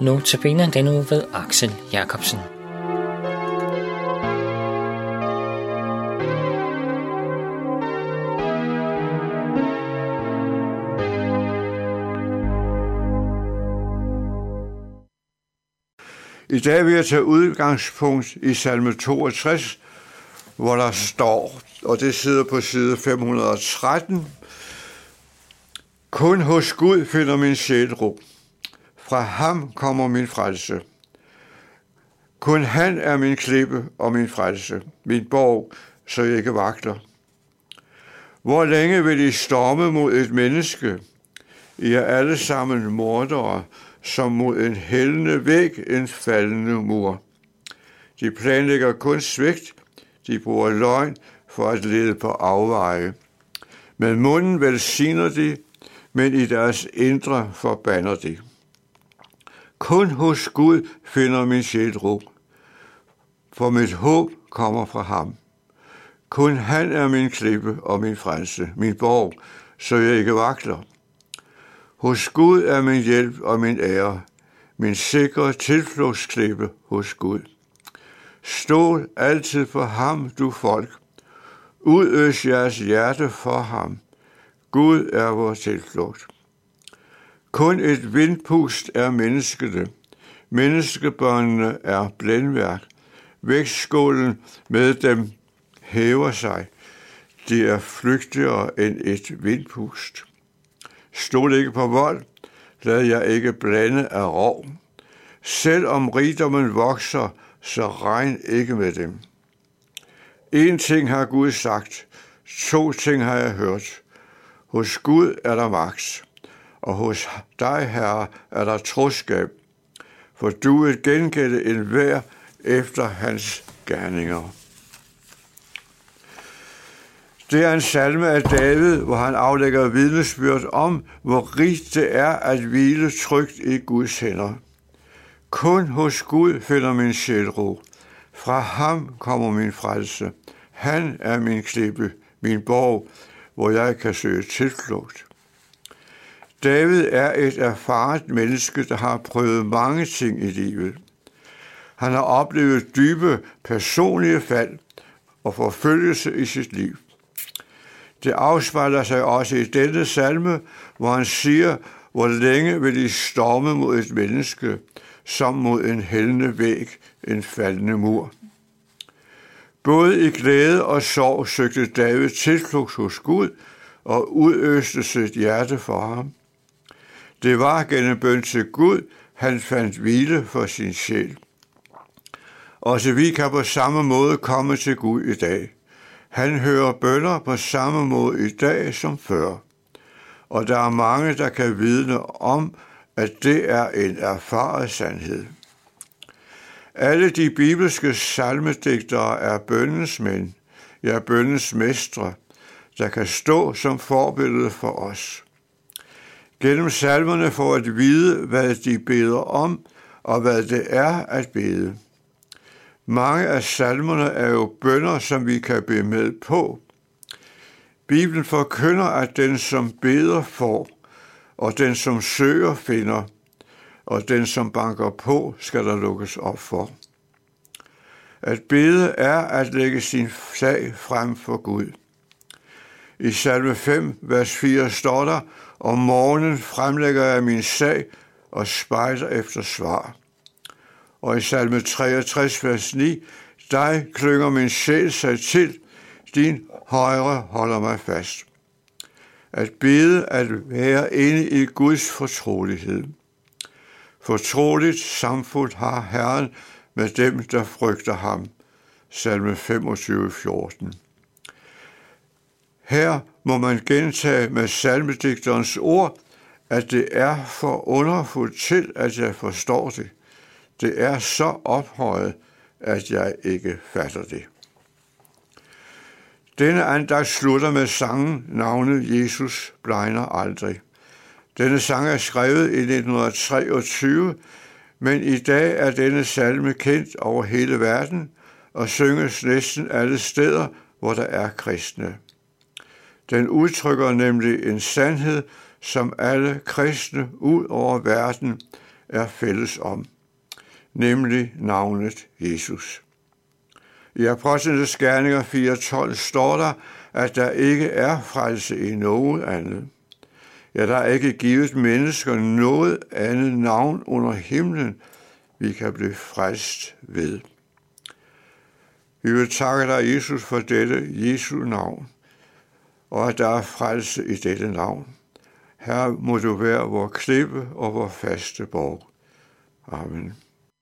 Nu til den uge ved Axel Jacobsen. I dag vil jeg tage udgangspunkt i salme 62, hvor der står, og det sidder på side 513, Kun hos Gud finder min sjæl ro. Fra ham kommer min frelse. Kun han er min klippe og min frelse, min borg, så jeg ikke vagter. Hvor længe vil I storme mod et menneske? I er alle sammen mordere, som mod en hældende væg en faldende mur. De planlægger kun svigt, de bruger løgn for at lede på afveje. Med munden velsigner de, men i deres indre forbander de. Kun hos Gud finder min sjæl ro, for mit håb kommer fra ham. Kun han er min klippe og min frelse, min borg, så jeg ikke vakler. Hos Gud er min hjælp og min ære, min sikre tilflugtsklippe hos Gud. Stol altid på ham, du folk. Udøs jeres hjerte for ham. Gud er vores tilflugt. Kun et vindpust er menneskene. Menneskebørnene er blændværk. Vægtskålen med dem hæver sig. De er flygtigere end et vindpust. Stol ikke på vold, lad jeg ikke blande af rov. Selvom rigdommen vokser, så regn ikke med dem. En ting har Gud sagt, to ting har jeg hørt. Hos Gud er der magt, og hos dig, Herre, er der troskab, for du vil gengælde en efter hans gerninger. Det er en salme af David, hvor han aflægger vidnesbyrd om, hvor rigt det er at hvile trygt i Guds hænder. Kun hos Gud finder min sjæl ro. Fra ham kommer min frelse. Han er min klippe, min borg, hvor jeg kan søge tilflugt. David er et erfaret menneske, der har prøvet mange ting i livet. Han har oplevet dybe personlige fald og forfølgelse i sit liv. Det afspejler sig også i denne salme, hvor han siger, hvor længe vil de storme mod et menneske, som mod en hældende væg, en faldende mur. Både i glæde og sorg søgte David tilflugt hos Gud og udøste sit hjerte for ham. Det var gennem bøn til Gud, han fandt hvile for sin sjæl. Også vi kan på samme måde komme til Gud i dag. Han hører bønder på samme måde i dag som før. Og der er mange, der kan vidne om, at det er en erfaret sandhed. Alle de bibelske salmedigtere er bøndens mænd, ja bøndens mestre, der kan stå som forbillede for os. Gennem salmerne får at vide, hvad de beder om, og hvad det er at bede. Mange af salmerne er jo bønder, som vi kan bede med på. Bibelen forkynder, at den, som beder, får, og den, som søger, finder, og den, som banker på, skal der lukkes op for. At bede er at lægge sin sag frem for Gud. I salme 5, vers 4 står der, om morgenen fremlægger jeg min sag og spejder efter svar. Og i salme 63, vers 9, dig klynger min sjæl sig til, din højre holder mig fast. At bede at være inde i Guds fortrolighed. Fortroligt samfund har Herren med dem, der frygter ham. Salme 25, 14. Her må man gentage med salmedigterens ord, at det er for underfuldt til, at jeg forstår det. Det er så ophøjet, at jeg ikke fatter det. Denne andagt slutter med sangen navnet Jesus blegner aldrig. Denne sang er skrevet i 1923, men i dag er denne salme kendt over hele verden og synges næsten alle steder, hvor der er kristne. Den udtrykker nemlig en sandhed, som alle kristne ud over verden er fælles om, nemlig navnet Jesus. I Apostlenes Gerninger 4.12 står der, at der ikke er frelse i noget andet. Ja, der er ikke givet mennesker noget andet navn under himlen, vi kan blive frelst ved. Vi vil takke dig, Jesus, for dette Jesu navn, og at der er frelse i dette navn. Her må du være vor klippe og vor faste borg. Amen.